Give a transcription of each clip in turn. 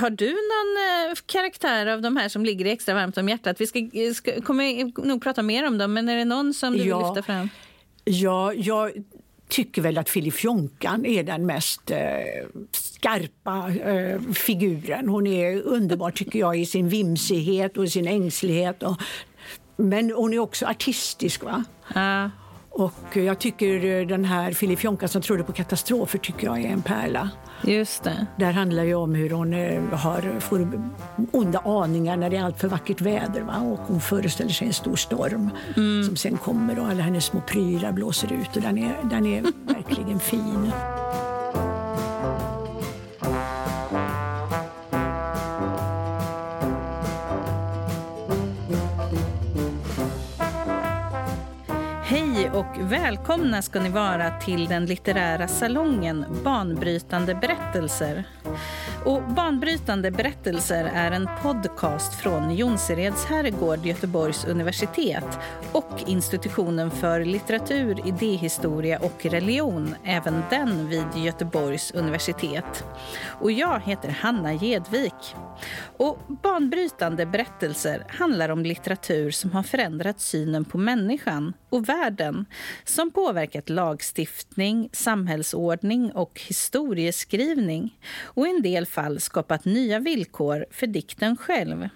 Har du någon eh, karaktär av de här som ligger extra varmt om hjärtat? Vi ska, ska, kommer nog prata mer om dem, men är det någon som du Ja. vill lyfta fram? Ja, jag tycker väl att Filip Jonkan är den mest eh, skarpa eh, figuren. Hon är underbar tycker jag i sin vimsighet och sin ängslighet. Och, men hon är också artistisk. va? Ja. Och jag tycker eh, den här Filip Jonka som trodde på katastrofer tycker jag är en pärla. Just det. Där handlar det om hur hon eh, har, får onda aningar när det är allt för vackert väder. Va? Och hon föreställer sig en stor storm som sen kommer och alla hennes små prylar blåser ut. Och den, är, den är verkligen fin. Och välkomna ska ni vara till den litterära salongen Banbrytande berättelser. Och Banbrytande berättelser är en podcast från Jonsereds herrgård, Göteborgs universitet och institutionen för litteratur, idéhistoria och religion, även den vid Göteborgs universitet. Och jag heter Hanna Gedvik. Och Banbrytande berättelser handlar om litteratur som har förändrat synen på människan och världen, som påverkat lagstiftning, samhällsordning och historieskrivning och i en del fall skapat nya villkor för dikten själv.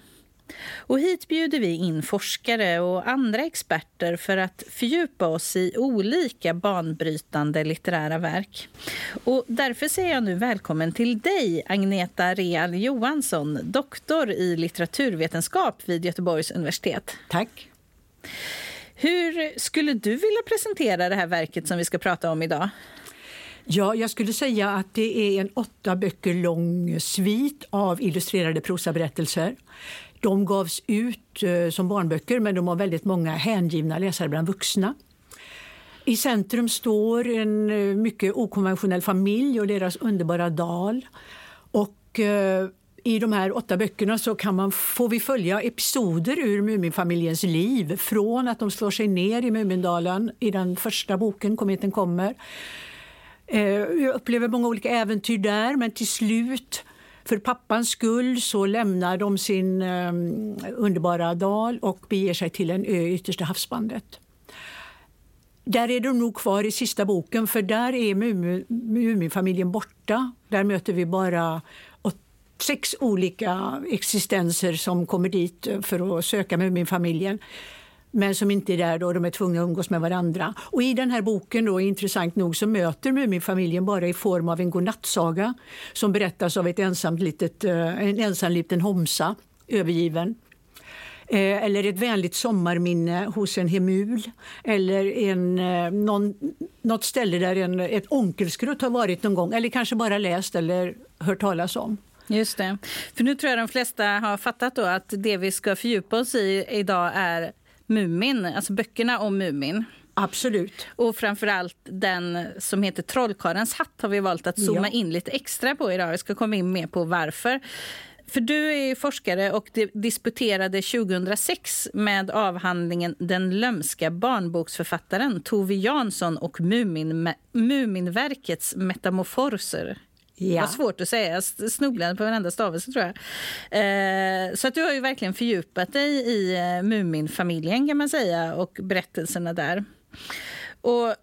Och hit bjuder vi in forskare och andra experter för att fördjupa oss i olika banbrytande litterära verk. Och därför säger jag nu välkommen till dig, Agneta Real Johansson, doktor i litteraturvetenskap vid Göteborgs universitet. Tack. Hur skulle du vilja presentera det här verket som vi ska prata om idag? Ja, jag skulle säga att det är en åtta böcker lång svit av illustrerade prosaberättelser. De gavs ut eh, som barnböcker men de har väldigt många hängivna läsare bland vuxna. I centrum står en eh, mycket okonventionell familj och deras underbara dal. Och eh, i de här åtta böckerna så kan man, får vi följa episoder ur Muminfamiljens liv. Från att de slår sig ner i Mumindalen i den första boken, Kometen kommer. Eh, jag upplever många olika äventyr där men till slut för pappans skull så lämnar de sin ehm, underbara dal och beger sig till en ö i yttersta havsbandet. Där är de nog kvar i sista boken för där är Muminfamiljen borta. Där möter vi bara sex olika existenser som kommer dit för att söka Muminfamiljen men som inte är där då, de är tvungna att umgås med varandra. Och I den här boken, då, intressant nog, så möter Muminfamiljen bara i form av en godnattsaga som berättas av ett ensamt litet, eh, en ensam liten homsa, övergiven. Eh, eller ett vänligt sommarminne hos en hemul. Eller en, eh, någon, något ställe där en, ett onkelskrutt har varit någon gång. Eller kanske bara läst eller hört talas om. Just det. För nu tror jag de flesta har fattat då att det vi ska fördjupa oss i idag är Mumin, alltså böckerna om Mumin. Absolut. Och framförallt den som heter Trollkarlens hatt har vi valt att zooma Ja. in lite extra på idag. Vi ska komma in mer på varför. För du är ju forskare och di- disputerade 2006 med avhandlingen Den lömska barnboksförfattaren Tove Jansson och Mumin, Muminverkets metamorfoser. Ja. Vad svårt att säga, jag snubblade på varenda stavelse tror jag. Eh, så att du har ju verkligen fördjupat dig i eh, Muminfamiljen kan man säga och berättelserna där. Och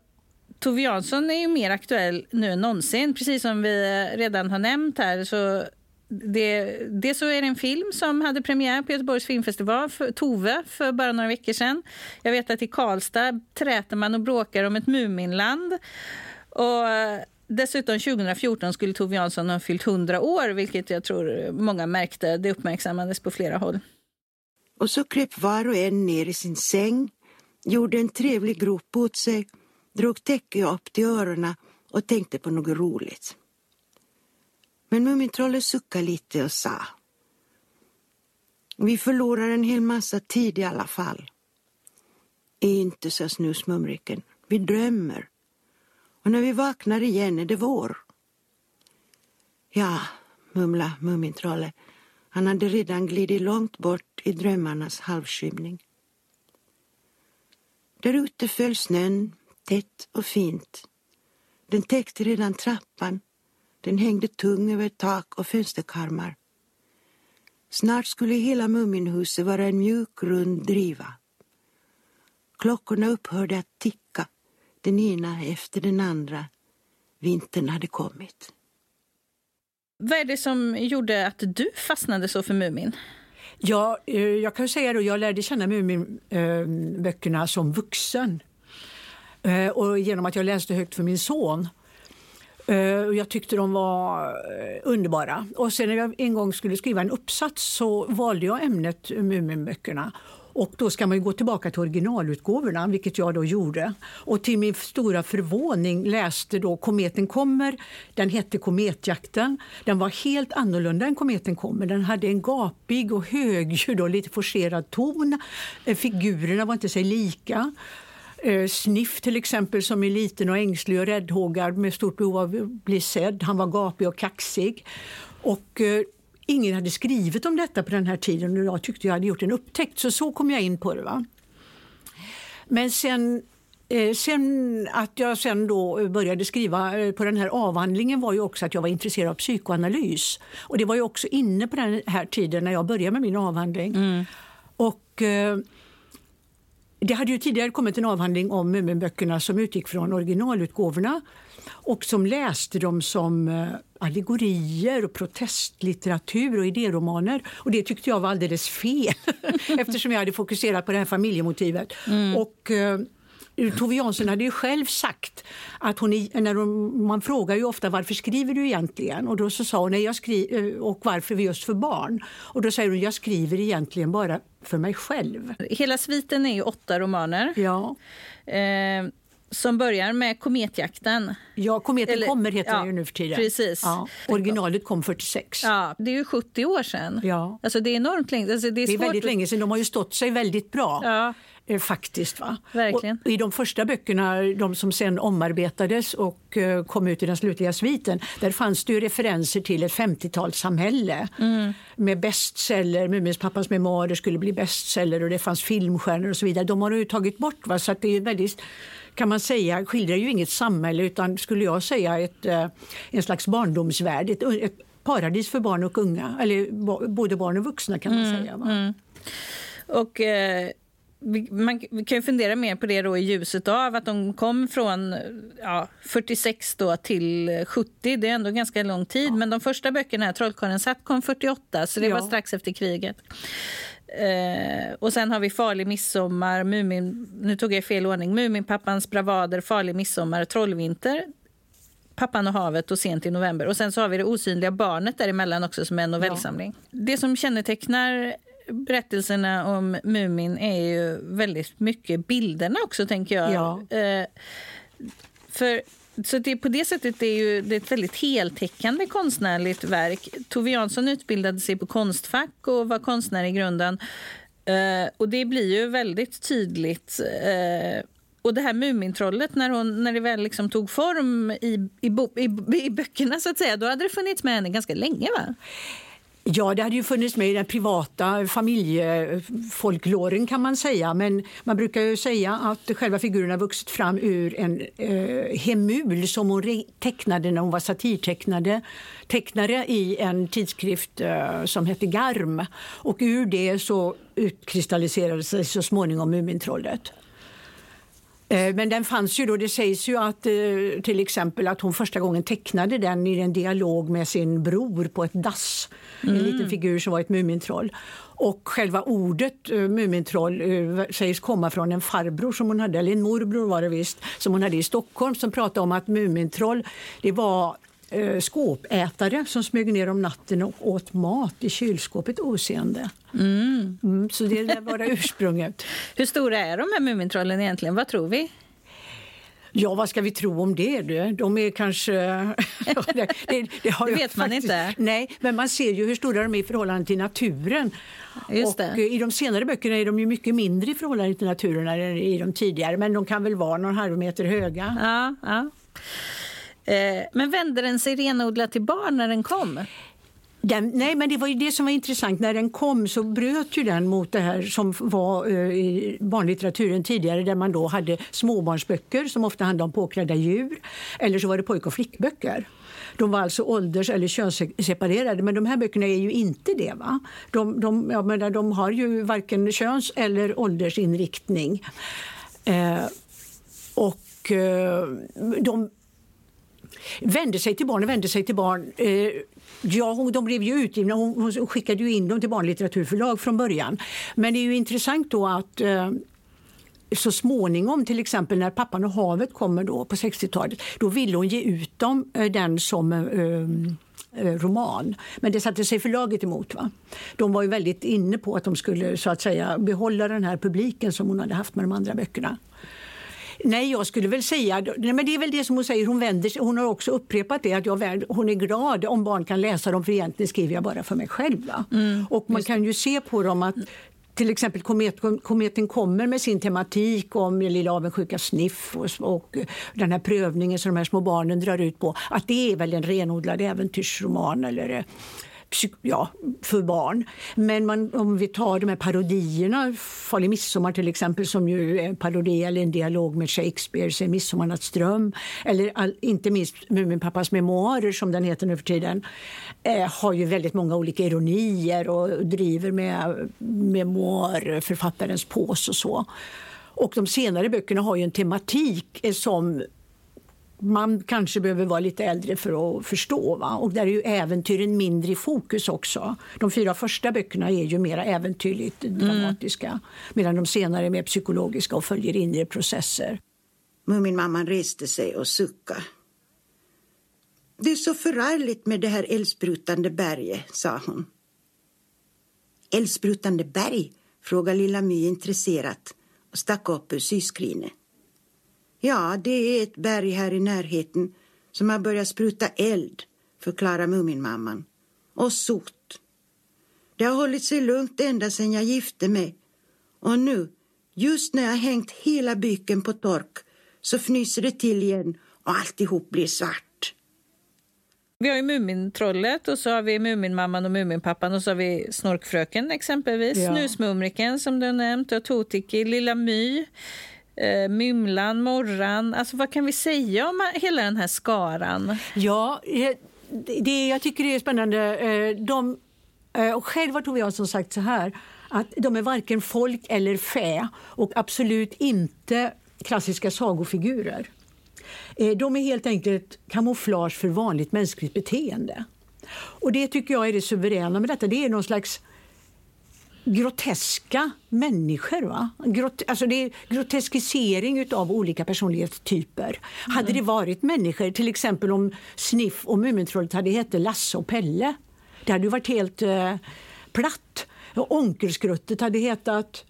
Tove Jansson är ju mer aktuell nu än någonsin, precis som vi redan har nämnt här. Så det, det så är det en film som hade premiär på Göteborgs filmfestival, för Tove, för bara några veckor sedan. Jag vet att i Karlstad träter man och bråkar om ett Muminland. Och dessutom 2014 skulle Tove Jansson ha fyllt 100 år, vilket jag tror många märkte. Det uppmärksammades på flera håll. Och så kröp var och en ner i sin säng, gjorde en trevlig grop åt sig, drog täcket upp till öronen och tänkte på något roligt. Men Mumintrollet suckade lite och sa Vi förlorar en hel massa tid i alla fall. Inte, sa Snusmumriken. Vi drömmer. Och när vi vaknar igen är det vår. Ja, mumla Mumintrollet. Han hade redan glidit långt bort i drömmarnas halvskymning. Där ute föll snön tätt och fint. Den täckte redan trappan. Den hängde tung över tak och fönsterkarmar. Snart skulle hela Muminhuset vara en mjuk, rund driva. Klockorna upphörde att ticka, den ena efter den andra. Vintern hade kommit. Vad är det som gjorde att du fastnade så för Mumin? Ja, eh, jag kan säga att jag lärde känna Muminböckerna som vuxen. Eh, och genom att jag läste högt för min son. Eh, jag tyckte de var underbara. Och sen när jag en gång skulle skriva en uppsats så valde jag ämnet Muminböckerna. Och då ska man gå tillbaka till originalutgåvorna, vilket jag då gjorde. Och till min stora förvåning läste då Kometen kommer. Den hette Kometjakten. Den var helt annorlunda än Kometen kommer. Den hade en gapig och högljudd och lite forcerad ton. Eh, figurerna var inte sig lika. Eh, Sniff till exempel som är liten och ängslig och räddhågad med stort behov av att bli sedd. Han var gapig och kaxig. Och eh, ingen hade skrivit om detta på den här tiden och jag tyckte jag hade gjort en upptäckt. Så så kom jag in på det. Va? Men sen eh, Sen att jag sen då började skriva eh, på den här avhandlingen var ju också att jag var intresserad av psykoanalys. Och det var ju också inne på den här tiden när jag började med min avhandling. Mm. Och eh, det hade ju tidigare kommit en avhandling om Muminböckerna som utgick från originalutgåvorna och som läste dem som eh, allegorier och protestlitteratur och idéromaner. Och det tyckte jag var alldeles fel eftersom jag hade fokuserat på det här familjemotivet. Mm. Och, eh, Tove Jansson hade ju själv sagt att hon, när hon, man frågar ju ofta varför skriver du egentligen? Och då så sa hon nej, jag skriver, eh, och varför just för barn? Och då säger hon jag skriver egentligen bara för mig själv. Hela sviten är ju åtta romaner. Ja. Eh, som börjar med Kometjakten. Ja, Kometen Eller, kommer heter ja, den ju nu för tiden. Precis. Ja, originalet kom 46. Ja, det är ju 70 år sedan. Ja. Alltså, det är enormt länge. Alltså, det är, det är väldigt länge sedan. De har ju stått sig väldigt bra. Ja. Eh, faktiskt. Va? Verkligen. Och I de första böckerna, de som sen omarbetades och eh, kom ut i den slutliga sviten, där fanns det ju referenser till ett 50-talssamhälle mm. med bestseller. Muminpappas memoarer skulle bli bestseller och det fanns filmstjärnor och så vidare. De har ju tagit bort. Va? Så att det är väldigt kan man säga, skildrar ju inget samhälle utan skulle jag säga ett, eh, en slags barndomsvärld. Ett, ett paradis för barn och unga, eller både barn och vuxna kan man mm, säga. Mm. Och eh, man kan ju fundera mer på det då i ljuset av att de kom från ja, 46 då till 70. Det är ändå ganska lång tid. Ja. Men de första böckerna, Trollkarlen satt, kom 48, så det ja. var strax efter kriget. Eh, och sen har vi Farlig midsommar, Mumin, nu tog jag fel ordning, Muminpappans bravader, Farlig midsommar, Trollvinter, Pappan och havet och Sent i november. Och sen så har vi Det osynliga barnet däremellan också som är en novellsamling. Ja. Det som kännetecknar berättelserna om Mumin är ju väldigt mycket bilderna också, tänker jag. Ja. Eh, för så det, på det sättet är ju, det är ett väldigt heltäckande konstnärligt verk. Tove Jansson utbildade sig på Konstfack och var konstnär i grunden. Eh, och det blir ju väldigt tydligt. Eh, och det här Mumintrollet, när, hon, när det väl liksom tog form i, i, i, i böckerna, så att säga, då hade det funnits med henne ganska länge, va? Ja, det hade ju funnits med i den privata familjefolkloren kan man säga. Men man brukar ju säga att själva har vuxit fram ur en eh, hemul som hon tecknade när hon var satirtecknare tecknare i en tidskrift eh, som hette Garm. Och ur det så utkristalliserade sig så småningom Mumintrollet. Eh, men den fanns ju då, det sägs ju att eh, till exempel att hon första gången tecknade den i en dialog med sin bror på ett dass. Mm. En liten figur som var ett mumintroll. Och själva ordet uh, mumintroll uh, sägs komma från en farbror som hon hade, eller en morbror var det visst, som hon hade i Stockholm som pratade om att mumintroll det var uh, skåpätare som smög ner om natten och åt mat i kylskåpet oseende. Mm. Mm, så det lär vara ursprunget. Hur stora är de här Mumintrollen egentligen? Vad tror vi? Ja, vad ska vi tro om det? Du? De är kanske... det, det, det, det vet man faktiskt, inte. Nej, men man ser ju hur stora de är i förhållande till naturen. Just och I de senare böckerna är de ju mycket mindre i förhållande till naturen än i de tidigare. Men de kan väl vara någon halv meter höga. Ja, ja. Eh, men vände den sig renodlat till barn när den kom? Den, nej, men det var ju det som var intressant. När den kom så bröt ju den mot det här som var eh, i barnlitteraturen tidigare där man då hade småbarnsböcker som ofta handlade om påklädda djur. Eller så var det pojk och flickböcker. De var alltså ålders eller könsseparerade, men de här böckerna är ju inte det. Va? De, de, jag menar, de har ju varken köns eller åldersinriktning. Eh, och eh, de vände sig till barn och vände sig till barn. Eh, ja, de blev ju utgivna. Hon, hon skickade ju in dem till barnlitteraturförlag från början. Men det är ju intressant då att eh, så småningom, till exempel när Pappan och havet kommer då på 60-talet, då ville hon ge ut dem, eh, den som eh, eh, roman. Men det satte sig förlaget emot. Va? De var ju väldigt inne på att de skulle så att säga behålla den här publiken som hon hade haft med de andra böckerna. Nej, jag skulle väl säga... Nej, men det är väl det som hon säger. Hon, vänder sig, hon har också upprepat det att jag, hon är glad om barn kan läsa dem för egentligen skriver jag bara för mig själv. Mm, och man kan ju se på dem att till exempel komet, kometen kommer med sin tematik om lilla avundsjuka sniff och, och, den här prövningen som de här små barnen drar ut på. Att det är väl en renodlad äventyrsroman eller ja, för barn. Men man, om vi tar de här parodierna, Farlig midsommar till exempel som ju är en parodi eller en dialog med Shakespeare, Midsommarnattsdröm eller all, inte minst Muminpappas memoarer som den heter nu för tiden eh, har ju väldigt många olika ironier och driver med memoarförfattarens pås och så. Och de senare böckerna har ju en tematik eh, som man kanske behöver vara lite äldre för att förstå. Va? Och där är ju äventyren mindre i fokus också. De fyra första böckerna är ju mer äventyrligt dramatiska mm. medan de senare är mer psykologiska och följer inre processer. Muminmamman reste sig och suckade. Det är så förargligt med det här eldsprutande berget, sa hon. Eldsprutande berg? frågade lilla My intresserat och stack upp ur syskrinet. Ja, det är ett berg här i närheten som har börjat spruta eld, förklarar Muminmamman. Och sot. Det har hållit sig lugnt ända sedan jag gifte mig. Och nu, just när jag hängt hela byken på tork, så fnyser det till igen och alltihop blir svart. Vi har ju Mumintrollet och så har vi Muminmamman och Muminpappan och så har vi Snorkfröken exempelvis, ja. Snusmumriken som du har nämnt och Totiki, Lilla My eh, Mymlan, Morran. Alltså, vad kan vi säga om hela den här skaran? Ja, eh, det, jag tycker det är spännande. Eh, de, eh, och själv har Tove Jansson sagt så här att de är varken folk eller fä och absolut inte klassiska sagofigurer. De är helt enkelt kamouflage för vanligt mänskligt beteende. Och Det tycker jag är det suveräna med detta. Det är någon slags groteska människor. Va? Grot alltså det är groteskisering av olika personlighetstyper. Mm. Hade det varit människor, till exempel om Sniff och Mumintrollet hade hetat Lasse och Pelle, det hade ju varit helt eh, platt. Onkelskrutet hade hetat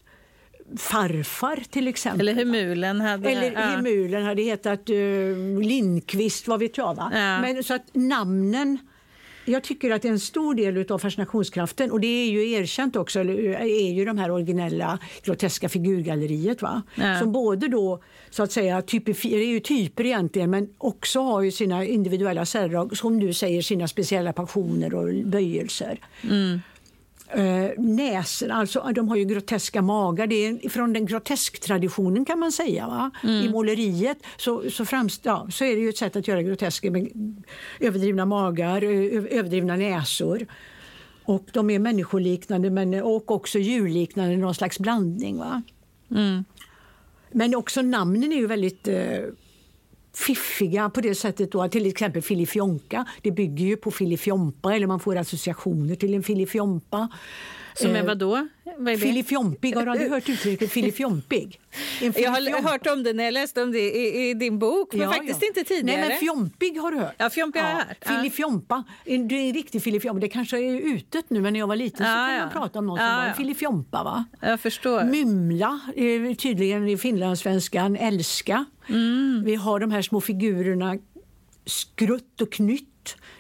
farfar till exempel. Eller Hemulen hade, Eller ja. Hemulen hade hetat uh, Lindqvist, vad vet jag. Va? Ja. Men så att namnen jag tycker att en stor del av fascinationskraften, och det är ju erkänt också, är ju de här originella groteska figurgalleriet. Va? Ja. Som både då, så att säga, typifier, är ju typer egentligen, men också har ju sina individuella särdrag, som du säger, sina speciella passioner och böjelser. Mm. Uh, näsen, alltså, de har ju groteska magar. Det är från den grotesk-traditionen kan man säga. Va? Mm. I måleriet så, så, framst, ja, så är det ju ett sätt att göra groteska med överdrivna magar, överdrivna näsor. Och de är människoliknande men, och också djurliknande, någon slags blandning. Va? Mm. Men också namnen är ju väldigt uh, fiffiga på det sättet då till exempel filifjonka, det bygger ju på filifjompa eller man får associationer till en filifjompa. Som är eh, vad då? Vad filifjompig, har du aldrig hört uttrycket filifjompig? Jag har hört om det när jag läste om det i, i din bok, men ja, faktiskt ja. inte tidigare. Nej, men fjompig har du hört. Ja, fjompig har jag hört. Filifjompa, det är en riktig filifjompa. Det kanske är utet nu, men när jag var liten så kunde man prata om någon som var en filifjompa. Va? Jag förstår. Mymla, tydligen i finlandssvenskan, älska. Mm. Vi har de här små figurerna skrutt och knytt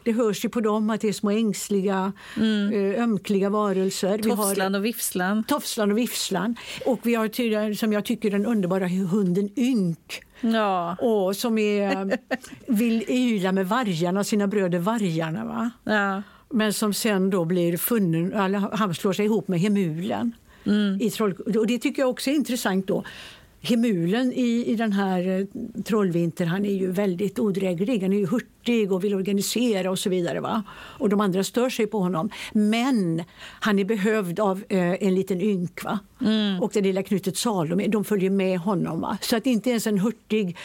det hörs ju på dem att det är små ängsliga, mm. Eh, ömkliga varelser. Tofslan och Vifslan. Tofslan och Vifslan. Och vi har som jag tycker den underbara hunden Ynk. Ja. Och som är, vill yla med vargarna, sina bröder vargarna. Va? Ja. Men som sen då blir funnen, han slår sig ihop med Hemulen. Mm. I troll, och det tycker jag också är intressant. då Hemulen i, i den här eh, Trollvinter, han är ju väldigt odräglig. Han är ju hurtig och vill organisera och så vidare. Va? Och de andra stör sig på honom. Men han är behövd av eh, en liten ynk. Mm. Och det lilla knutet Salome, de följer med honom. Va? Så att inte ens en hurtig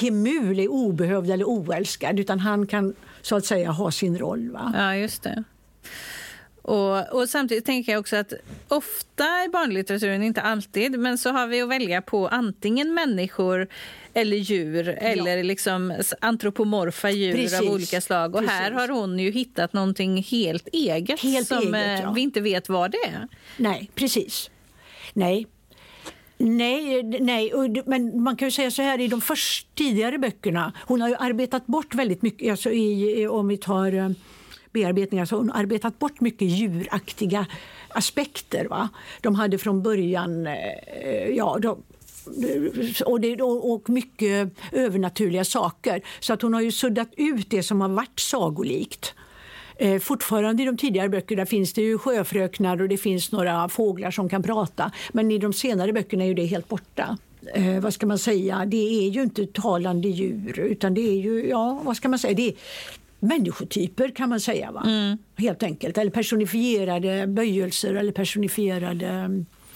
Hemul är obehövd eller oälskad utan han kan så att säga ha sin roll. Va? Ja, just det. Och, och, samtidigt tänker jag också att ofta i barnlitteraturen, inte alltid, men så har vi att välja på antingen människor eller djur ja. eller liksom antropomorfa djur Precis. av olika slag. Och Precis. här har hon ju hittat någonting helt eget helt som eget, eh, ja. vi inte vet vad det är. Nej, precis. Nej, Nej, nej, men man kan ju säga så här i de först tidigare böckerna. Hon har ju arbetat bort väldigt mycket, alltså i, om vi tar eh, bearbetningar så hon arbetat bort mycket djuraktiga aspekter. Va? De hade från början eh, ja, de, och, det, och mycket övernaturliga saker. Så att hon har ju suddat ut det som har varit sagolikt. Eh, fortfarande i de tidigare böckerna finns det ju sjöfröknar och det finns några fåglar som kan prata. Men i de senare böckerna är ju det helt borta. Eh, vad ska man säga, det är ju inte talande djur utan det är ju, ja vad ska man säga, det är, människotyper kan man säga. Va? Mm. Helt enkelt. Eller personifierade böjelser eller personifierade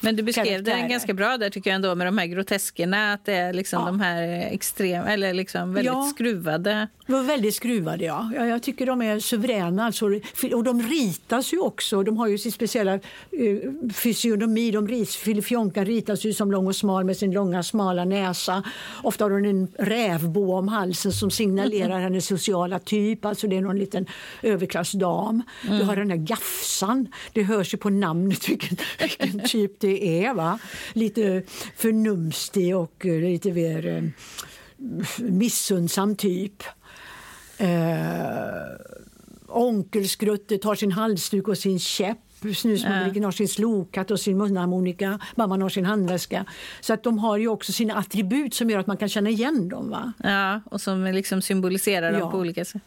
men du beskrev det ganska bra där tycker jag ändå med de här groteskerna. Att det är liksom ja. de här extrema, eller liksom väldigt ja. skruvade. De var väldigt skruvade ja. ja. Jag tycker de är suveräna. Alltså. Och de ritas ju också. De har ju sin speciella uh, fysionomi. De rit, Filifjonkan ritas ju som lång och smal med sin långa smala näsa. Ofta har hon en rävbo om halsen som signalerar hennes sociala typ. Alltså det är någon liten överklassdam. Mm. Du har den här gafsan. Det hörs ju på namnet vilken, vilken typ det är. Va? Lite förnumstig och eh, lite mer eh, missundsam typ. Eh, Onkelskrutte tar sin halsduk och sin käpp Snusmumriken äh. har sin slokhatt och sin munharmonika. Mamman har sin handväska. Så att de har ju också sina attribut som gör att man kan känna igen dem. Va? Ja, och som liksom symboliserar dem ja. på olika sätt.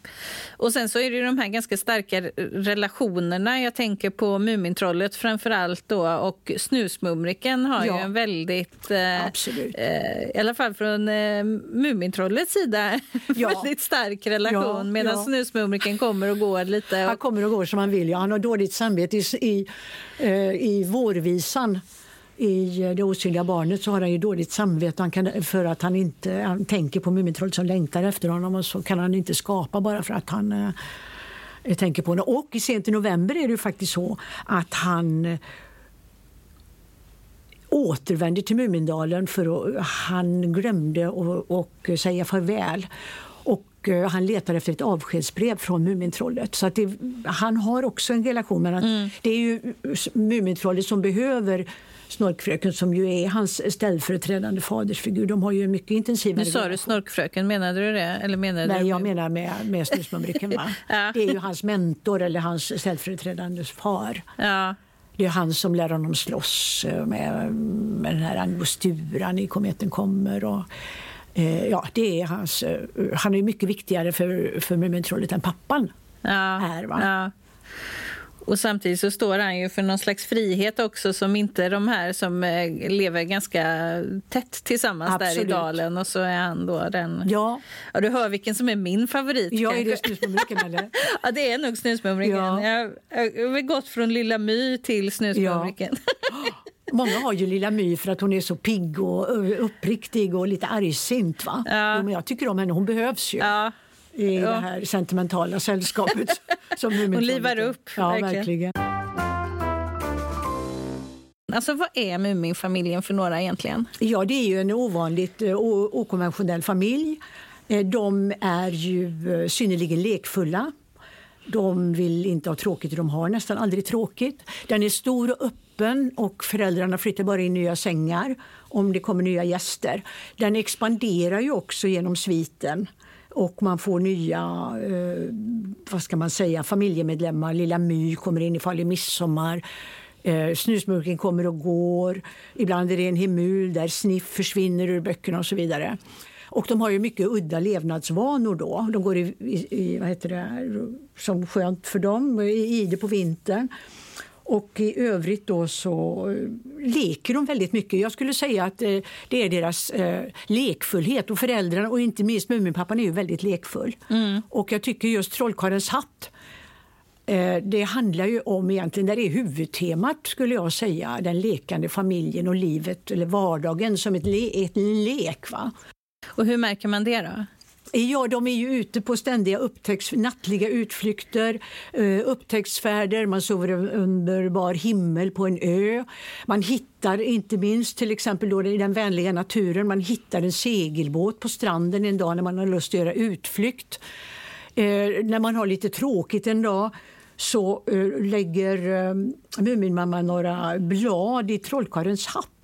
Och sen så är det de här ganska starka relationerna. Jag tänker på Mumintrollet framför allt då och Snusmumriken har ja. ju en väldigt, eh, eh, i alla fall från eh, Mumintrollets sida, ja. väldigt stark relation. Ja, medan. Snusmumriken kommer och går lite. Och... Han kommer och går som han vill. Ja. Han har dåligt samvete i, i, eh, i vårvisan i eh, Det osynliga barnet så har han ju dåligt samvete han kan, för att han inte han tänker på Mumintrollet som längtar efter honom och så kan han inte skapa bara för att han eh, tänker på honom. Och sent i november är det ju faktiskt så att han eh, återvänder till Mumindalen för att han glömde att säga farväl. Eh, han letar efter ett avskedsbrev från Mumintrollet. Så att det, han har också en relation. Men mm. Det är ju Mumintrollet som behöver Snorkfröken som ju är hans ställföreträdande fadersfigur. De har ju en mycket intensivare... Nu sa du Snorkfröken, menade du det? Eller menade Nej, du... jag menar med, med Snusmumriken. ja. Det är ju hans mentor eller hans ställföreträdande far. Ja. Det är han som lär honom slåss med, med den här angosturan i Kometen kommer. Och, Eh, ja, det är hans, eh, han är mycket viktigare för, för Mumintrollet än pappan ja, är. Va? Ja. Och samtidigt så står han ju för någon slags frihet också som inte de här som eh, lever ganska tätt tillsammans Absolut. där i dalen och så är han då den... Ja. ja du hör vilken som är min favorit. Ja, är det Snusmumriken eller? ja, det är nog Snusmumriken. Ja. Jag har gått från Lilla My till Snusmumriken. Ja. Många har ju Lilla My för att hon är så pigg och uppriktig och lite argsint. Va? Ja. Jo, men jag tycker om henne, hon behövs ju. Ja. i ja. det här sentimentala sällskapet. som hon livar upp. Ja, verkligen. verkligen. Alltså, vad är Muminfamiljen för några egentligen? Ja, det är ju en ovanligt okonventionell familj. Eh, de är ju synnerligen lekfulla. De vill inte ha tråkigt, de har nästan aldrig tråkigt. Den är stor och öppen och föräldrarna flyttar bara in nya sängar om det kommer nya gäster. Den expanderar ju också genom sviten och man får nya eh, vad ska man säga, familjemedlemmar. Lilla My kommer in ifall det är midsommar. Eh, snusmurken kommer och går. Ibland är det en hemul där Sniff försvinner ur böckerna och så vidare. Och de har ju mycket udda levnadsvanor då. De går i, i, i vad heter det, som skönt för dem, i ide på vintern. Och i övrigt då så leker de väldigt mycket. Jag skulle säga att eh, det är deras eh, lekfullhet och föräldrarna och inte minst Muminpappan är ju väldigt lekfull. Mm. Och jag tycker just Trollkarlens hatt eh, det handlar ju om egentligen, det är huvudtemat skulle jag säga, den lekande familjen och livet eller vardagen som ett, le ett lek. Va? Och hur märker man det då? Ja, de är ju ute på ständiga upptäcks, nattliga utflykter, eh, upptäcktsfärder, man sover under bar himmel på en ö. Man hittar inte minst till exempel då i den vänliga naturen, man hittar en segelbåt på stranden en dag när man har lust att göra utflykt. Eh, när man har lite tråkigt en dag så eh, lägger uh, Muminmamma några blad i trollkarlens hatt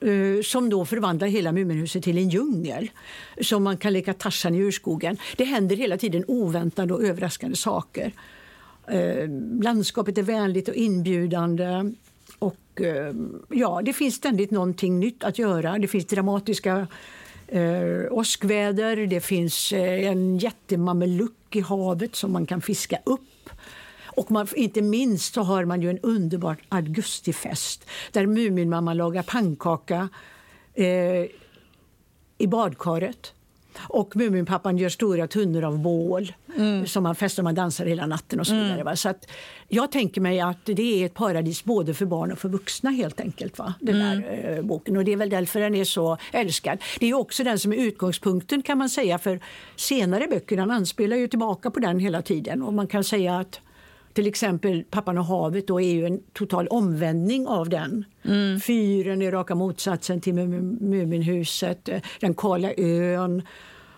Eh, som då förvandlar hela Muminhuset till en djungel som man kan leka Tarzan i urskogen. Det händer hela tiden oväntade och överraskande saker. Eh, landskapet är vänligt och inbjudande. Och, eh, ja, det finns ständigt någonting nytt att göra. Det finns dramatiska eh, åskväder, det finns en jättemameluck i havet som man kan fiska upp. Och man, inte minst så har man ju en underbar augustifest där Muminmamma lagar pannkaka eh, i badkaret. Och Muminpappan gör stora tunnor av bål mm. som man festar man dansar hela natten. och så vidare. Mm. Så att jag tänker mig att det är ett paradis både för barn och för vuxna. helt enkelt. Va? Den mm. där eh, boken. Och Det är väl därför den är så älskad. Det är också den som är utgångspunkten kan man säga för senare böcker. Den anspelar ju tillbaka på den hela tiden. Och man kan säga att till exempel Pappan och havet då är ju en total omvändning av den. Mm. Fyren är raka motsatsen till Muminhuset, eh, den kala ön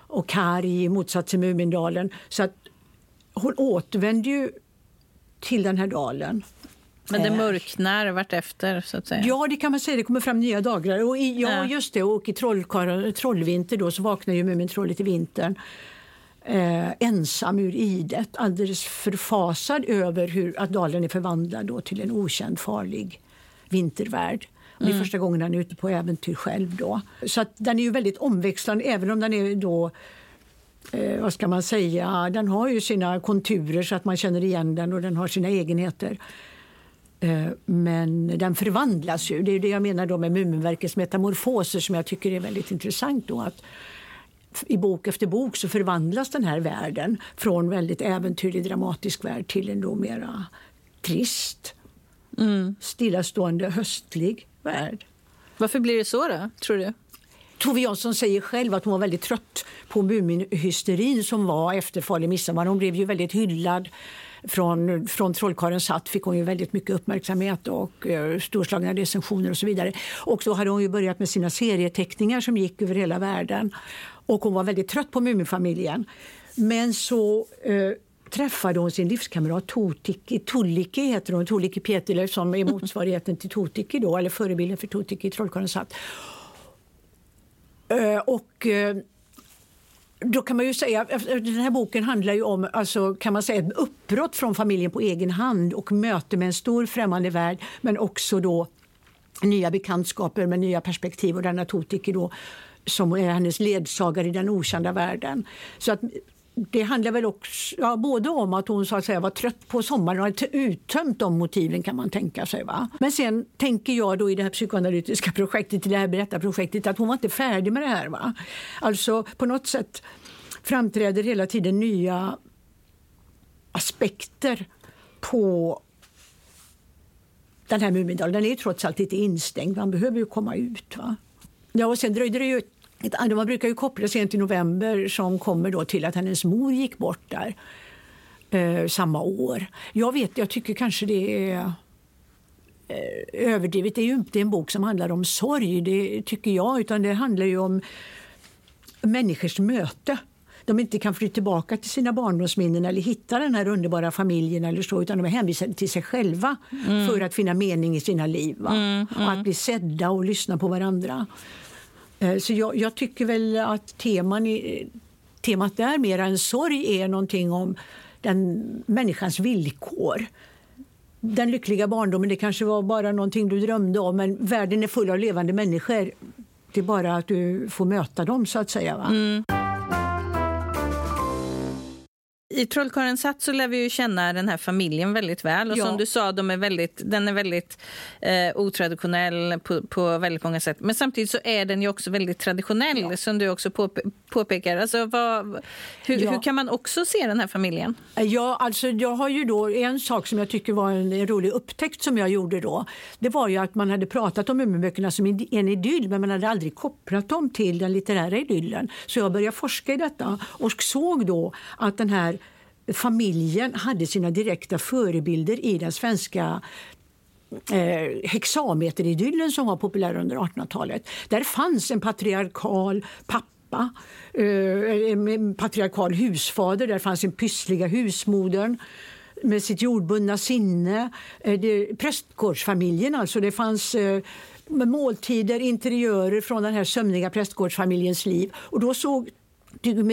och Kari i motsats till Mumindalen. Så att hon återvänder ju till den här dalen. Men det eh. mörknar vartefter så att säga? Ja, det kan man säga. Det kommer fram nya dagar. Och i, ja, just det. Och i trollvinter då så vaknar ju Mumintrollet i vintern eh, ensam ur idet, alldeles förfasad över hur, att dalen är förvandlad då till en okänd farlig vintervärld. Och det är mm. första gången han är ute på äventyr själv. Då. Så att den är ju väldigt omväxlande, även om den är då eh, vad ska man säga, den har ju sina konturer så att man känner igen den och den har sina egenheter. Eh, men den förvandlas ju. Det är det jag menar då med Muminverkets metamorfoser som jag tycker är väldigt intressant. Då, att i bok efter bok så förvandlas den här världen från väldigt äventyrlig dramatisk värld till en då mera trist, mm. stillastående, höstlig värld. Varför blir det så då, tror du? Tove Jansson säger själv att hon var väldigt trött på Muminhysterin som var efter Farlig midsommar. Hon blev ju väldigt hyllad. Från, från Trollkarlens hatt fick hon ju väldigt mycket uppmärksamhet och uh, storslagna recensioner och så vidare. Och så hade hon ju börjat med sina serieteckningar som gick över hela världen. Och hon var väldigt trött på Muminfamiljen. Men så eh, träffade hon sin livskamrat Totiki. Tulliki heter hon, Tulliki Peterlöf som är motsvarigheten till Totiki då, eller förebilden för Totiki i Trollkarlens hatt. Eh, och eh, då kan man ju säga, eh, den här boken handlar ju om alltså, kan man säga, ett uppbrott från familjen på egen hand och möte med en stor främmande värld men också då nya bekantskaper med nya perspektiv och denna Totiki då som är hennes ledsagare i den okända världen. Så att det handlar väl också ja, både om att hon så att säga, var trött på sommaren och hade uttömt de motiven kan man tänka sig. Va? Men sen tänker jag då i det här psykoanalytiska projektet, i det här berättarprojektet, att hon var inte färdig med det här. Va? Alltså på något sätt framträder hela tiden nya aspekter på den här Mumindalen. Den är ju trots allt lite instängd, man behöver ju komma ut. Va? Ja, och sen dröjde det ju man brukar ju koppla sent i november som kommer då till att hennes mor gick bort där eh, samma år. Jag vet, jag tycker kanske det är eh, överdrivet. Det är ju inte en bok som handlar om sorg, det tycker jag, utan det handlar ju om människors möte. De inte kan fly tillbaka till sina barndomsminnen eller hitta den här underbara familjen eller så, utan de är hänvisade till sig själva mm. för att finna mening i sina liv. Mm, mm. Och att bli sedda och lyssna på varandra. Eh, så jag, jag, tycker väl att teman i, temat där, mer än sorg, är någonting om den människans villkor. Den lyckliga barndomen det kanske var bara någonting du drömde om men världen är full av levande människor. Det är bara att du får möta dem, så att säga. Va? Mm. I Trollkarlens hatt så lär vi ju känna den här familjen väldigt väl. Och Ja. som du sa, de är väldigt, den är väldigt eh, otraditionell på, på väldigt många sätt. Men samtidigt så är den ju också väldigt traditionell, som du också påpe påpekar. Alltså, vad, hur, Ja. hur kan man också se den här familjen? Ja, alltså jag har ju då en sak som jag tycker var en, rolig upptäckt som jag gjorde då. Det var ju att man hade pratat om Muminböckerna som en en idyll men man hade aldrig kopplat dem till den litterära idyllen. Så jag började forska i detta och såg då att den här familjen hade sina direkta förebilder i den svenska eh, hexameteridyllen som var populär under 1800-talet. Där fanns en patriarkal pappa, eh, en patriarkal husfader, där fanns en pyssliga husmodern med sitt jordbundna sinne. Eh, det, prästgårdsfamiljen alltså, det fanns eh, måltider, interiörer från den här sömniga prästgårdsfamiljens liv. Och då såg,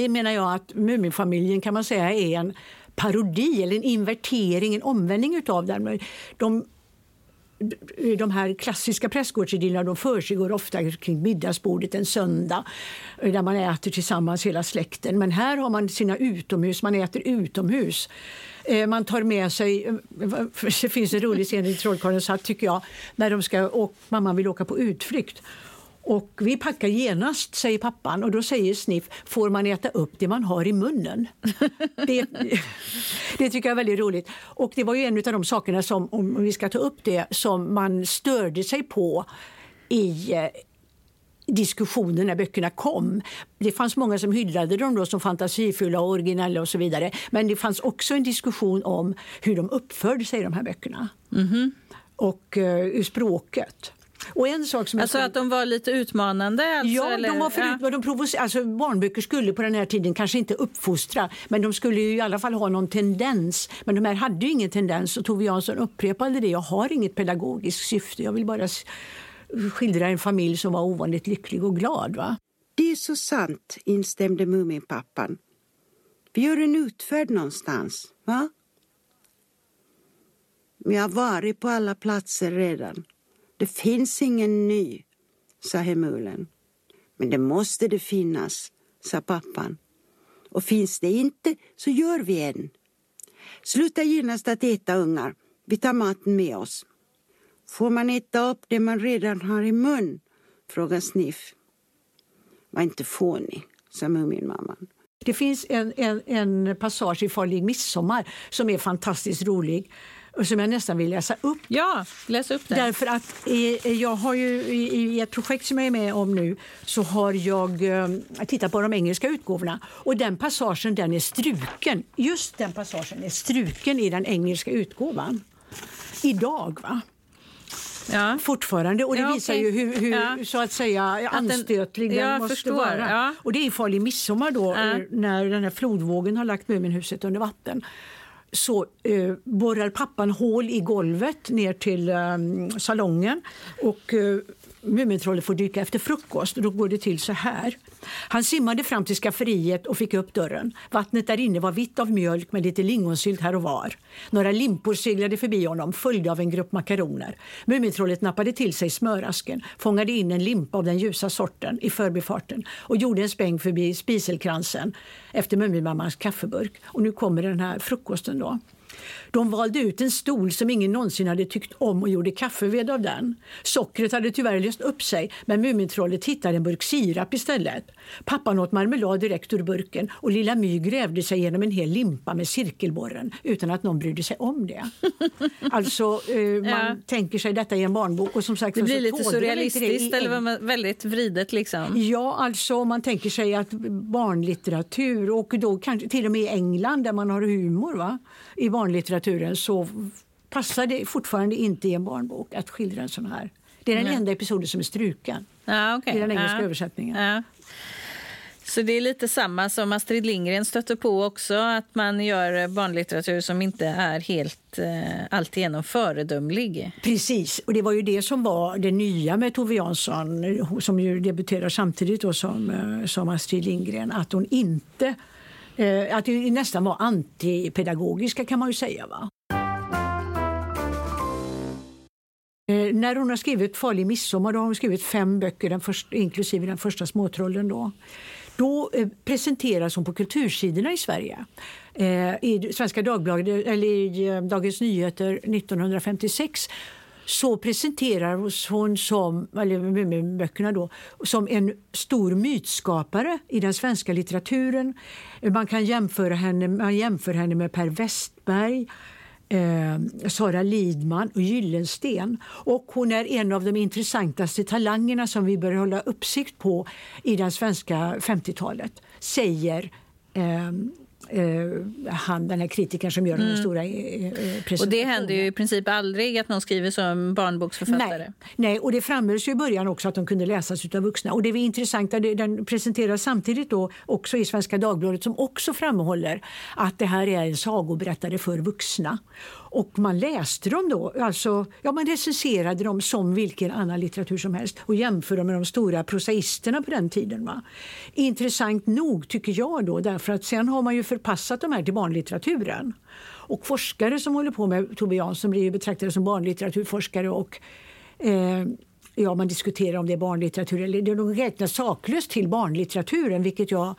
menar jag att Muminfamiljen kan man säga är en parodi eller en invertering, en omvändning utav den. De de här klassiska prästgårdsidyllerna de försiggår ofta kring middagsbordet en söndag där man äter tillsammans hela släkten. Men här har man sina utomhus, man äter utomhus. Eh, man tar med sig... Eh, det finns en rolig scen i Trollkarlens hatt tycker jag, när de ska, och mamman vill åka på utflykt. Och vi packar genast, säger pappan. Och då säger Sniff, får man äta upp det man har i munnen? Det, det tycker jag är väldigt roligt. Och det var ju en av de sakerna som, om vi ska ta upp det, som man störde sig på i eh, diskussionen när böckerna kom. Det fanns många som hyllade dem då som fantasifulla och originella och så vidare. Men det fanns också en diskussion om hur de uppförde sig i de här böckerna. Och uh, språket. Och en sak som jag Alltså skulle- att de var lite utmanande? Alltså, Ja, eller? de var förut, Ja. de provocer- alltså, barnböcker skulle på den här tiden kanske inte uppfostra men de skulle ju i alla fall ha någon tendens. Men de här hade ju ingen tendens och Tove Jansson upprepade det. Jag har inget pedagogiskt syfte, jag vill bara skildra en familj som var ovanligt lycklig och glad. Va? Det är så sant, instämde Muminpappan. Vi gör en utfärd någonstans, va? Vi har varit på alla platser redan. Det finns ingen ny, sa Hemulen. Men det måste det finnas, sa pappan. Och finns det inte så gör vi en. Sluta genast att äta ungar. Vi tar maten med oss. Får man äta upp det man redan har i mun? frågade Sniff. Var inte fånig, sa Muminmamman. Det finns en, en, en passage i Farlig midsommar som är fantastiskt rolig och som jag nästan vill läsa upp ja, läs upp det. Därför att jag har ju i, ett projekt som jag är med om nu så har jag eh, tittat på de engelska utgåvorna och den passagen den är struken. Just den passagen är struken i den engelska utgåvan. Idag va? ja. Fortfarande. Och det Ja, visar okej. ju hur, hur Ja. så att säga anstötlig den jag måste förstår, vara. ja. Och det är Farlig midsommar då när den här flodvågen har lagt Muminhuset under vatten så eh, borrar pappan hål i golvet ner till eh, salongen. Och eh, Mumintrollet får dyka efter frukost. Då går det till så här. Han simmade fram till skafferiet och fick upp dörren. Vattnet där inne var vitt av mjölk med lite lingonsylt här och var. Några limpor seglade förbi honom, följda av en grupp makaroner. Mumintrollet nappade till sig smörasken, fångade in en limpa av den ljusa sorten i förbifarten och gjorde en späng förbi spiselkransen efter Mumimammans kaffeburk. Och nu kommer den här frukosten då. De valde ut en stol som ingen någonsin hade tyckt om och gjorde kaffeved av den. Sockret hade tyvärr löst upp sig men Mumintrollet hittade en burk sirap istället. Pappan åt marmelad direkt ur burken och lilla My grävde sig genom en hel limpa med cirkelborren utan att någon brydde sig om det. Alltså, eh, man Ja. tänker sig detta i en barnbok och som sagt Det så blir lite det i surrealistiskt eller en- väldigt vridet liksom. Ja, alltså om man tänker sig att barnlitteratur och då kanske till och med i England där man har humor va? I barnlitteraturen så passar det fortfarande inte i en barnbok att skildra en sån här. Det är den Nej. enda episoden som är struken Ja, okej. i den engelska ja. översättningen. Ja. Så det är lite samma som Astrid Lindgren stötte på också, att man gör barnlitteratur som inte är helt eh, alltigenom föredömlig. Precis, och det var ju det som var det nya med Tove Jansson som ju debuterar samtidigt då som, eh, som Astrid Lindgren, att hon inte Eh, att det nästan var antipedagogiska kan man ju säga. Va? Eh, när hon har skrivit Farlig midsommar då har hon skrivit fem böcker, den först, inklusive den första Småtrollen. Då. Då eh, presenteras hon på kultursidorna i Sverige. Eh, I Svenska Dagbladet, eller i eh, Dagens Nyheter 1956 så presenterar hon som, eller böckerna då, som en stor mytskapare i den svenska litteraturen. Man kan jämföra henne, man jämför henne med Per Westberg, eh, Sara Lidman och Gyllensten. Och hon är en av de intressantaste talangerna som vi bör hålla uppsikt på i det svenska 50-talet, säger eh, eh, han, den här kritikern som gör mm. den stora eh, presentationen. Och det händer ju i princip aldrig att någon skriver som barnboksförfattare. Nej, Nej och det framhölls ju i början också att de kunde läsas av vuxna. Och det är intressant, den presenteras samtidigt då också i Svenska Dagbladet som också framhåller att det här är en sagoberättare för vuxna. Och man läste dem då, alltså, ja, man recenserade dem som vilken annan litteratur som helst och jämförde med de stora prosaisterna på den tiden. Va? Intressant nog tycker jag då, därför att sen har man ju förpassat de här till barnlitteraturen. Och forskare som håller på med Tove Jansson blir ju betraktade som barnlitteraturforskare och eh, ja, man diskuterar om det är barnlitteratur eller de räknas saklöst till barnlitteraturen vilket jag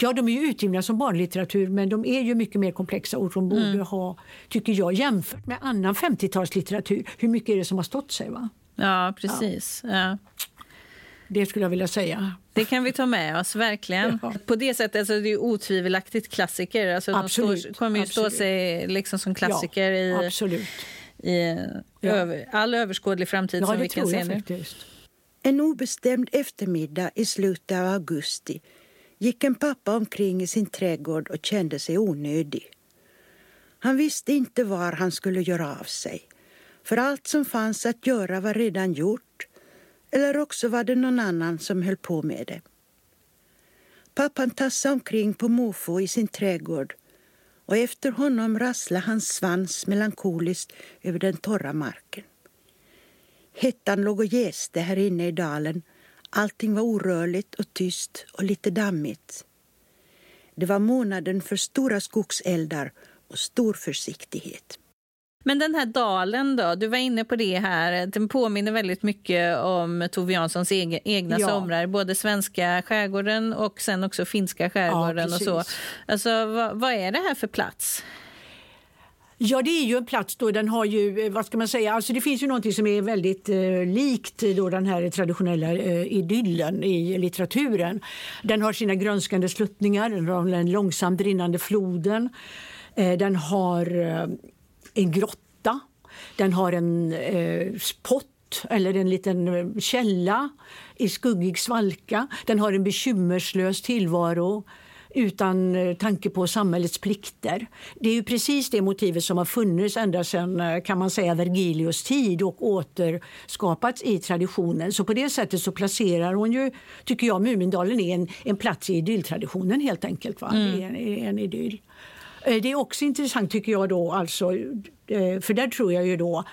Ja, de är ju utgivna som barnlitteratur men de är ju mycket mer komplexa och de borde mm. ha, tycker jag, jämfört med annan 50-talslitteratur, hur mycket är det som har stått sig? va? Ja, precis. Ja. Ja. Det skulle jag vilja säga. Det kan vi ta med oss, verkligen. Ja. På det sättet, alltså, det är otvivelaktigt klassiker. Alltså, absolut. De står, kommer ju absolut. stå sig liksom som klassiker i, absolut. i över, all överskådlig framtid ja, som vi kan se nu. Faktiskt. En obestämd eftermiddag i slutet av augusti gick en pappa omkring i sin trädgård och kände sig onödig. Han visste inte var han skulle göra av sig, för allt som fanns att göra var redan gjort eller också var det någon annan som höll på med det. Pappan tassade omkring på måfå i sin trädgård och efter honom rasslade hans svans melankoliskt över den torra marken. Hettan låg och jäste här inne i dalen Allting var orörligt och tyst och lite dammigt. Det var månaden för stora skogseldar och stor försiktighet. Men den här dalen då, du var inne på det här, den påminner väldigt mycket om Tove Janssons egna ja. somrar, både svenska skärgården och sen också finska skärgården ja, och så. Alltså vad, vad, är det här för plats? Ja, det är ju en plats då den har ju, eh, vad ska man säga, alltså det finns ju någonting som är väldigt eh, likt då den här traditionella eh, idyllen i litteraturen. Den har sina grönskande sluttningar, den har den långsamt rinnande floden, eh, den har eh, en grotta, den har en eh, pott eller en liten eh, källa i skuggig svalka. Den har en bekymmerslös tillvaro utan eh, tanke på samhällets plikter. Det är ju precis det motivet som har funnits ända sedan eh, kan man säga Vergilius tid och återskapats i traditionen. Så på det sättet så placerar hon ju, tycker jag, Mumindalen är en, en plats i idylltraditionen helt enkelt. Va? Mm. En, en idyll. Eh, det är också intressant tycker jag då, alltså, för där tror jag ju då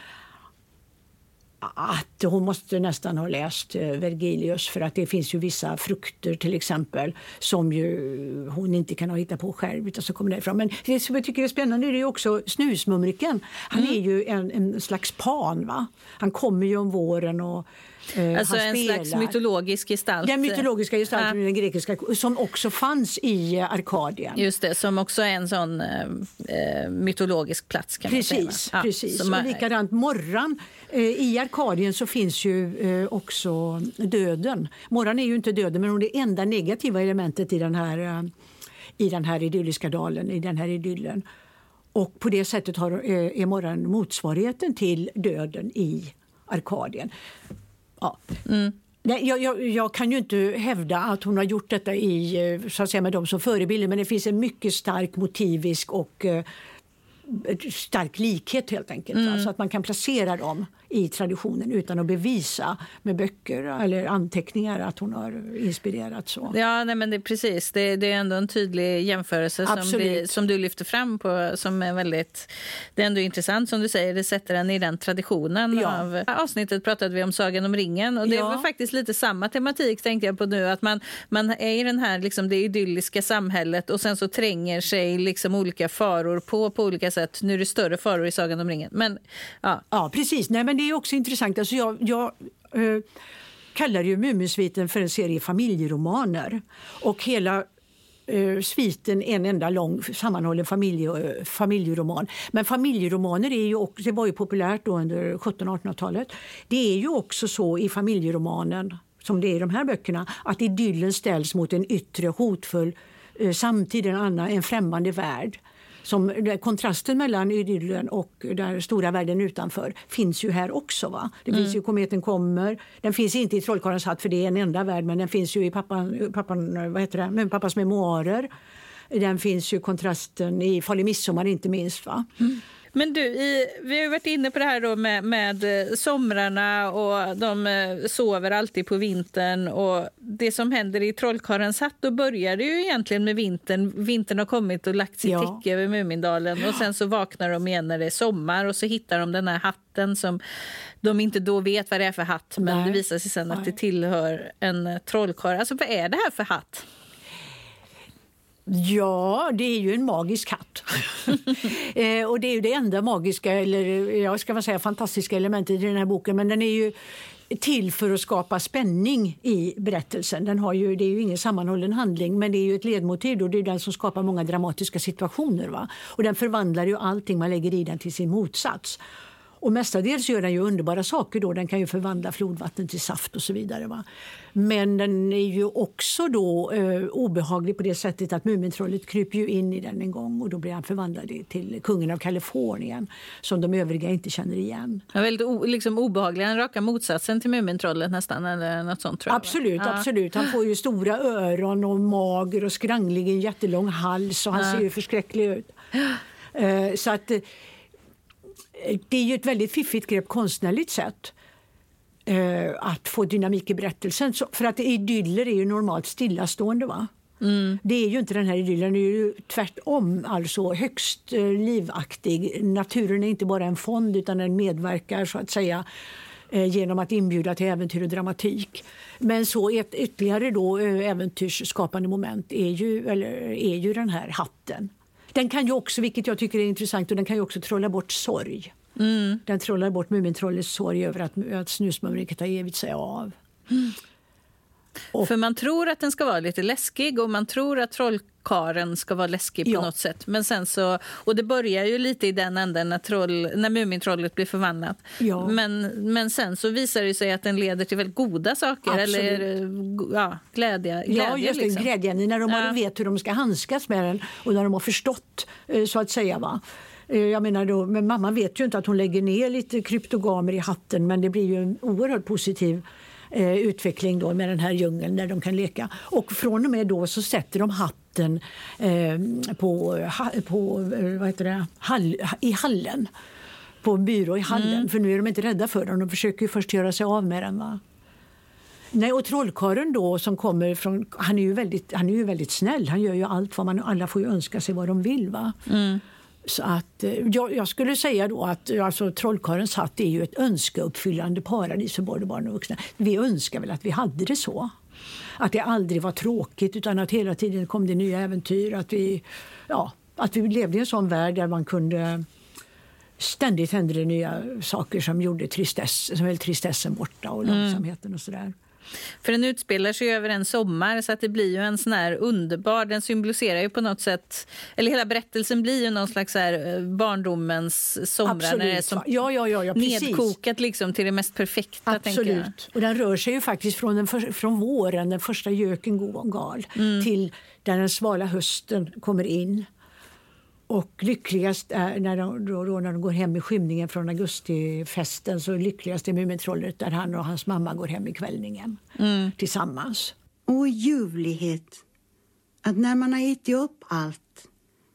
att hon måste nästan ha läst eh, Vergilius för att det finns ju vissa frukter till exempel som ju hon inte kan ha hittat på själv utan så kommer därifrån. Men det som jag tycker är spännande är ju också snusmumriken. Han mm. är ju en, en slags pan. Va? Han kommer ju om våren och Eh, alltså en spelar. slags mytologisk gestalt. Den mytologiska gestalten ja. den grekiska som också fanns i eh, Arkadien. Just det, som också är en sån eh, eh mytologisk plats. Kan precis, man säga. precis. Som och likadant Morran. Eh, I Arkadien så finns ju eh, också döden. Morran är ju inte döden men hon är det enda negativa elementet i den här, i den här idylliska dalen, i den här idyllen. Och på det sättet har, är morran motsvarigheten till döden i Arkadien. Ja. Mm. Nej, jag, jag, jag, kan ju inte hävda att hon har gjort detta i, eh, så att säga, med dem som förebilder men det finns en mycket stark motivisk och eh, stark likhet helt enkelt. Mm. Så att man kan placera dem i traditionen utan att bevisa med böcker eller anteckningar att hon har inspirerat så. Ja, nej, men det, precis. Det, det är ändå en tydlig jämförelse som, det, som, du lyfter fram på som är väldigt... Det är ändå intressant som du säger, det sätter en i den traditionen. Ja. Av avsnittet pratade vi om Sagan om ringen och det ja. var faktiskt lite samma tematik tänkte jag på nu att man, man är i den här liksom det idylliska samhället och sen så tränger sig liksom olika faror på på olika sätt. Nu är det större faror i Sagan om ringen. Men, ja. ja, precis. Nej, men det är också intressant. Alltså jag, jag, eh, kallar ju Muminsviten för en serie familjeromaner. Och hela eh, sviten en enda lång sammanhållen familje, eh, familjeroman. Men familjeromaner är ju också, det var ju populärt då under 1700-1800-talet. Det är ju också så i familjeromanen som det är i de här böckerna att idyllen ställs mot en yttre hotfull eh, samtid, en annan, en främmande värld. Som, kontrasten mellan idyllen och den stora världen utanför finns ju här också. Va? Det finns mm. ju Kometen kommer. Den finns inte i Trollkarlens hatt för det är en enda värld men den finns ju i pappan, pappan, vad heter det? pappas memoarer. Den finns ju kontrasten i Farlig midsommar inte minst. Va? Mm. Men du, i, vi har varit inne på det här då med, med eh, somrarna och de eh, sover alltid på vintern. Och Det som händer i Trollkarlens hatt, då börjar det ju egentligen med vintern. Vintern har kommit och lagt sitt ja. täcke över Mumindalen och sen så vaknar de igen när det är sommar och så hittar de den här hatten som de inte då vet vad det är för hatt men Nej. det visar sig sen att det tillhör en trollkarl. Alltså vad är det här för hatt? Ja, det är ju en magisk katt. eh, och det är ju det enda magiska, eller jag ska man säga fantastiska elementet i den här boken. Men den är ju till för att skapa spänning i berättelsen. Den har ju, det är ju ingen sammanhållen handling men det är ju ett ledmotiv och det är den som skapar många dramatiska situationer. Va? Och den förvandlar ju allting man lägger i den till sin motsats. Och mestadels gör den ju underbara saker. Då. Den kan ju förvandla flodvatten till saft och så vidare. Va? Men den är ju också då eh, obehaglig på det sättet att Mumintrollet kryper ju in i den en gång och då blir han förvandlad till kungen av Kalifornien som de övriga inte känner igen. Ja, väldigt o, liksom obehaglig, den raka motsatsen till Mumintrollet nästan eller något sånt tror jag. Absolut, ja. absolut. Han får ju stora öron och mager och skranglig, en jättelång hals och han ja. ser ju förskräcklig ut. Uh, så att det är ju ett väldigt fiffigt grepp konstnärligt sett eh, att få dynamik i berättelsen. För att idyller är ju normalt stillastående. Va? Mm. Det är ju inte den här idyllen, det är ju tvärtom alltså högst eh, livaktig. Naturen är inte bara en fond utan den medverkar så att säga eh, genom att inbjuda till äventyr och dramatik. Men så ett ytterligare då, äventyrsskapande moment är ju, eller, är ju den här hatten. Den kan ju också, vilket jag tycker är intressant, och den kan ju också trolla bort sorg. Mm. Den trollar bort Mumintrollets sorg över att, att snusmumriket har givit sig av. Mm. Och, För man tror att den ska vara lite läskig och man tror att trollkaren ska vara läskig på ja. något sätt. Men sen så, och det börjar ju lite i den änden när, troll, när Mumintrollet blir förvandlat. Ja. Men, men sen så visar det sig att den leder till väldigt goda saker. Absolut. Eller ja, glädje. glädje ja, just det, liksom. glädjen. När de ja. vet hur de ska handskas med den och när de har förstått eh, så att säga. Va? Eh, jag menar då, men mamma vet ju inte att hon lägger ner lite kryptogamer i hatten men det blir ju en oerhört positiv eh, utveckling då med den här djungeln där de kan leka. Och från och med då så sätter de hatten eh, på, ha, på eh, vad heter det, hall, i hallen. På en byrå i hallen. Mm. För nu är de inte rädda för den. De försöker först göra sig av med den. Va? Nej, och trollkarlen då som kommer från... Han är ju väldigt, han är ju väldigt snäll. Han gör ju allt vad man... Alla får ju önska sig vad de vill. va? Mm. Så att, eh, jag, jag, skulle säga då att alltså, Trollkarlens hatt är ju ett önskeuppfyllande paradis för både barn och vuxna. Vi önskar väl att vi hade det så. Att det aldrig var tråkigt utan att hela tiden kom det nya äventyr. Att vi, ja, att vi levde i en sån värld där man kunde ständigt hände det nya saker som gjorde tristess, som höll tristessen borta och mm. långsamheten och sådär. För den utspelar sig över en sommar så att det blir ju en sån här underbar, den symboliserar ju på något sätt, eller hela berättelsen blir ju någon slags här eh, barndomens somrar Absolut. när det är som ja, ja, ja, ja, nedkokat liksom till det mest perfekta. Absolut, och den rör sig ju faktiskt från, den för, från våren, den första göken gal, mm. till där den svala hösten kommer in. Och lyckligast är när de, då, då, när de går hem i skymningen från augustifesten så lyckligast är Mumintrollet där han och hans mamma går hem i kvällningen mm. tillsammans. Och ljuvlighet. Att när man har ätit upp allt,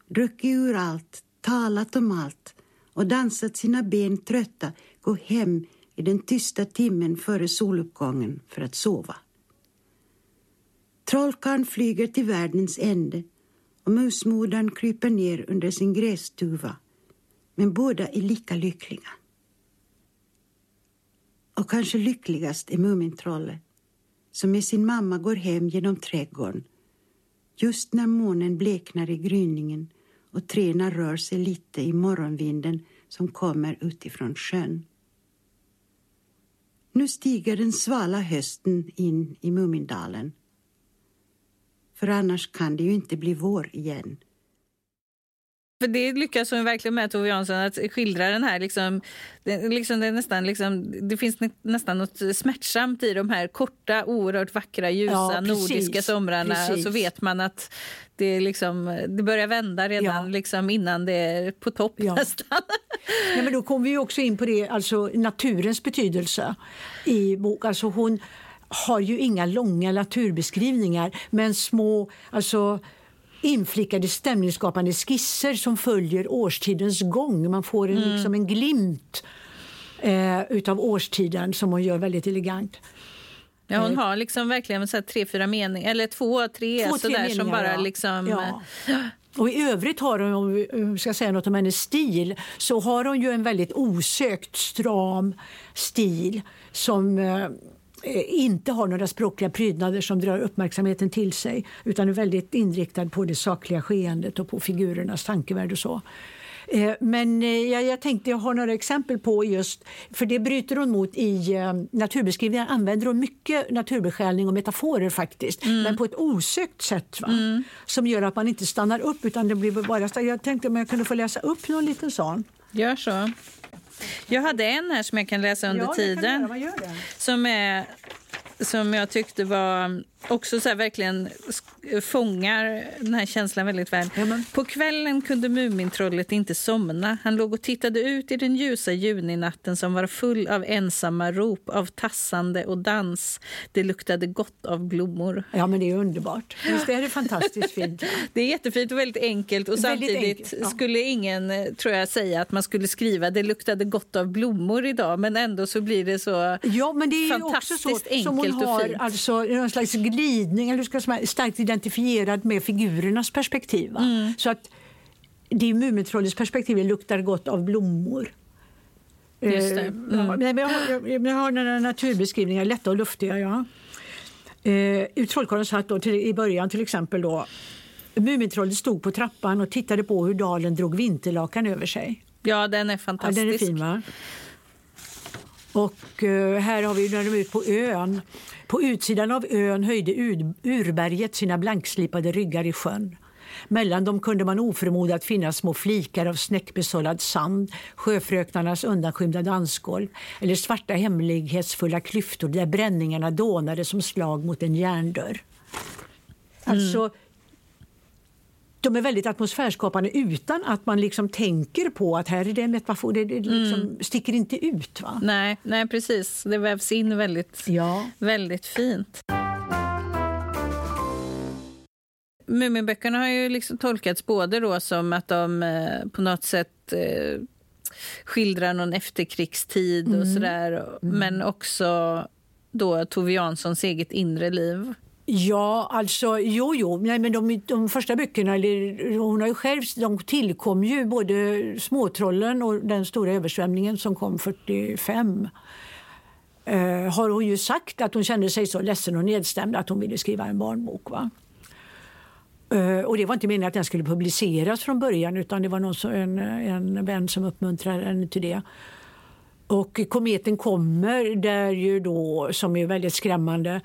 druckit ur allt, talat om allt och dansat sina ben trötta, gå hem i den tysta timmen före soluppgången för att sova. Trollkarlen flyger till världens ände och musmodern kryper ner under sin grästuva. Men båda är lika lyckliga. Och kanske lyckligast är Mumintrollet som med sin mamma går hem genom trädgården just när månen bleknar i gryningen och träna rör sig lite i morgonvinden som kommer utifrån sjön. Nu stiger den svala hösten in i Mumindalen. För annars kan det ju inte bli vår igen. För det lyckas hon verkligen med, Tove Jansson, att skildra den här... Liksom, det, liksom, det, nästan, liksom, det finns nästan något smärtsamt i de här korta, oerhört vackra, ljusa ja, nordiska somrarna. Precis. Och så vet man att det, liksom, det börjar vända redan ja. liksom, innan det är på topp ja. nästan. Ja, men då kommer vi också in på det, alltså naturens betydelse i bok. Alltså hon har ju inga långa naturbeskrivningar, men små... Alltså, inflickade stämningsskapande skisser som följer årstidens gång. Man får en, mm. liksom en glimt eh, utav årstiden som hon gör väldigt elegant. Ja, hon eh. har liksom verkligen så tre, fyra meningar, eller två, tre, två, tre meningar, som bara ja. liksom... Ja. Eh, och I övrigt har hon, om vi ska säga något om hennes stil, så har hon ju en väldigt osökt stram stil som Eh, inte har några språkliga prydnader som drar uppmärksamheten till sig utan är väldigt inriktad på det sakliga skeendet och på figurernas tankevärld och så. Eh, men eh, jag, jag tänkte jag har några exempel på just, för det bryter hon mot i naturbeskrivningar använder hon mycket naturbesjälning och metaforer faktiskt, mm. men på ett osökt sätt va? Mm. som gör att man inte stannar upp utan det blir bara, jag tänkte om jag kunde få läsa upp någon liten sån. Gör så. Jag hade en här som jag kan läsa under ja, tiden. Som, är, som jag tyckte var också så verkligen fångar den här känslan väldigt väl. Jamen. På kvällen kunde Mumintrollet inte somna. Han låg och tittade ut i den ljusa juninatten som var full av ensamma rop, av tassande och dans. Det luktade gott av blommor. Ja, men det är underbart. Visst är det fantastiskt fint? det är jättefint och väldigt enkelt. Och väldigt samtidigt enkelt, ja. skulle ingen, eh, tror jag, säga att man skulle skriva det luktade gott av blommor idag, men ändå så blir det så ja, men det är fantastiskt också så, enkelt som hon har, och fint. Alltså, någon slags glidning, eller ska säga, starkt identifierad med figurernas perspektiv. Mm. Så att det är Mumintrollets perspektiv, det luktar gott av blommor. Just det. Eh, mm. men jag, har, jag, jag har några naturbeskrivningar, lätta och luftiga. Ja. Eh, Trollkarlen satt då till, i början till exempel då Mumintrollet stod på trappan och tittade på hur dalen drog vinterlakan över sig. Ja, den är fantastisk. Ja, den är fin, va? Och uh, här har vi när de är ute på ön. På utsidan av ön höjde ur, urberget sina blankslipade ryggar i sjön. Mellan dem kunde man oförmodat finna små flikar av snäckbesållad sand, sjöfröknarnas undanskymda dansgolv eller svarta hemlighetsfulla klyftor där bränningarna dånade som slag mot en järndörr. Alltså, mm de är väldigt atmosfärskapande utan att man liksom tänker på att här är det en metafor. Det, det liksom mm. sticker inte ut. Va? Nej, nej, precis. Det vävs in väldigt, ja. väldigt fint. Muminböckerna har ju liksom tolkats både då som att de eh, på något sätt eh, skildrar någon efterkrigstid mm. och sådär, mm. men också då Tove Janssons eget inre liv. Ja, alltså jo, jo. Nej, men de, de första böckerna, eller, hon har ju själv, de tillkom ju både Småtrollen och den stora översvämningen som kom 45. Eh, har hon ju sagt att hon kände sig så ledsen och nedstämd att hon ville skriva en barnbok. Va? Eh, och det var inte meningen att den skulle publiceras från början utan det var någon, en, en vän som uppmuntrade henne till det. Och Kometen kommer, där ju då, som är väldigt skrämmande,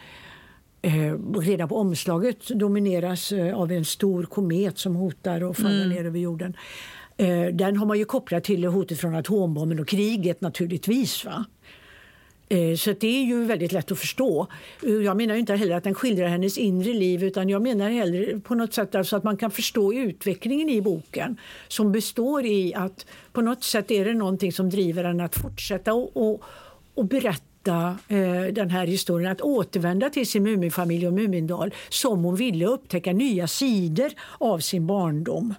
eh, redan på omslaget domineras eh, av en stor komet som hotar att falla mm. ner över jorden. Eh, den har man ju kopplat till hotet från atombomben och kriget naturligtvis. Va? Eh, så det är ju väldigt lätt att förstå. Eh, jag menar inte heller att den skildrar hennes inre liv utan jag menar hellre på något sätt alltså att man kan förstå utvecklingen i boken som består i att på något sätt är det någonting som driver henne att fortsätta och, och, och berätta berätta eh, den här historien, att återvända till sin Muminfamilj och Mumindal som hon ville upptäcka nya sidor av sin barndom.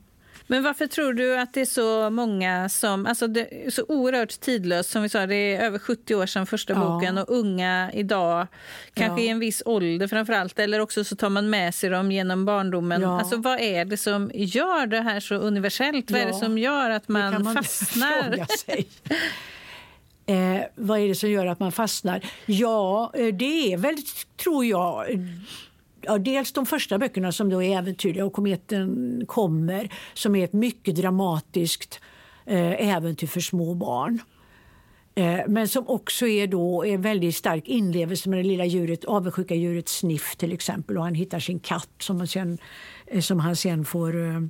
Men varför tror du att det är så många som... Alltså det är så oerhört tidlöst. Som vi sa, det är över 70 år sedan första ja. boken och unga idag, kanske ja. i en viss ålder framför allt, eller också så tar man med sig dem genom barndomen. Ja. Alltså, vad är det som gör det här så universellt? Vad är det som gör att man, man fastnar? Eh, vad är det som gör att man fastnar? Ja, eh, det är väl, tror jag ja, dels de första böckerna som då är äventyrliga och Kometen kommer som är ett mycket dramatiskt eh, äventyr för små barn. Eh, men som också är då en väldigt stark inlevelse med det lilla djuret, avundsjuka djuret Sniff till exempel. Och han hittar sin katt som han sen, eh, som han sen får eh,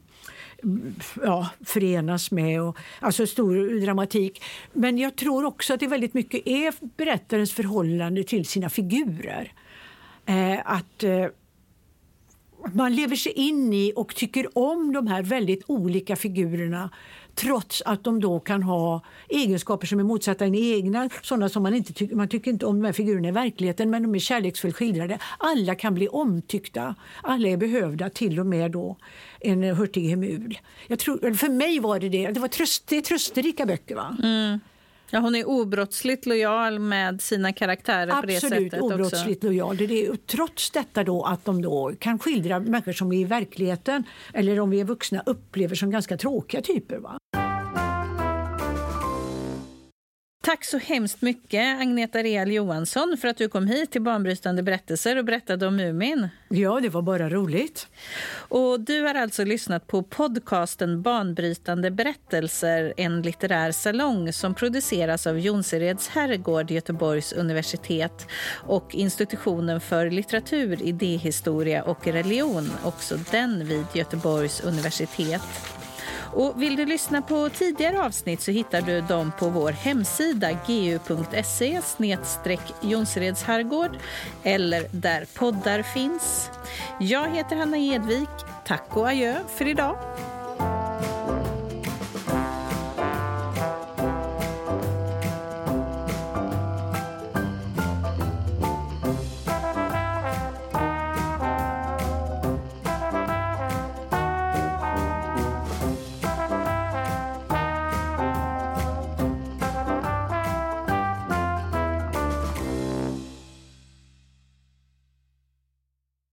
ja, förenas med. Och, alltså stor dramatik. Men jag tror också att det väldigt mycket är berättarens förhållande till sina figurer. Eh, att eh, man lever sig in i och tycker om de här väldigt olika figurerna trots att de då kan ha egenskaper som är motsatta en egna. Sådana som man inte tycker, man tycker inte om de här figurerna i verkligheten men de är kärleksfullt skildrade. Alla kan bli omtyckta. Alla är behövda, till och med då en hurtig Hemul. Jag tror, för mig var det det. Det, var tröst, det är trösterika böcker. Va? Mm. Ja, hon är obrottsligt lojal med sina karaktärer Absolut, på det sättet obrottsligt också. lojal. Det är, trots detta då att de då kan skildra människor som vi i verkligheten, eller om vi är vuxna, upplever som ganska tråkiga typer. Va? Tack så hemskt mycket, Agneta Real Johansson, för att du kom hit till Banbrytande berättelser och berättade om Mumin. Ja, det var bara roligt. Och du har alltså lyssnat på podcasten Banbrytande berättelser, en litterär salong som produceras av Jonsereds herrgård, Göteborgs universitet och institutionen för litteratur, idéhistoria och religion, också den vid Göteborgs universitet. Och vill du lyssna på tidigare avsnitt så hittar du dem på vår hemsida gu.se Jonsereds herrgård eller där poddar finns. Jag heter Hanna Edvik. Tack och adjö för idag.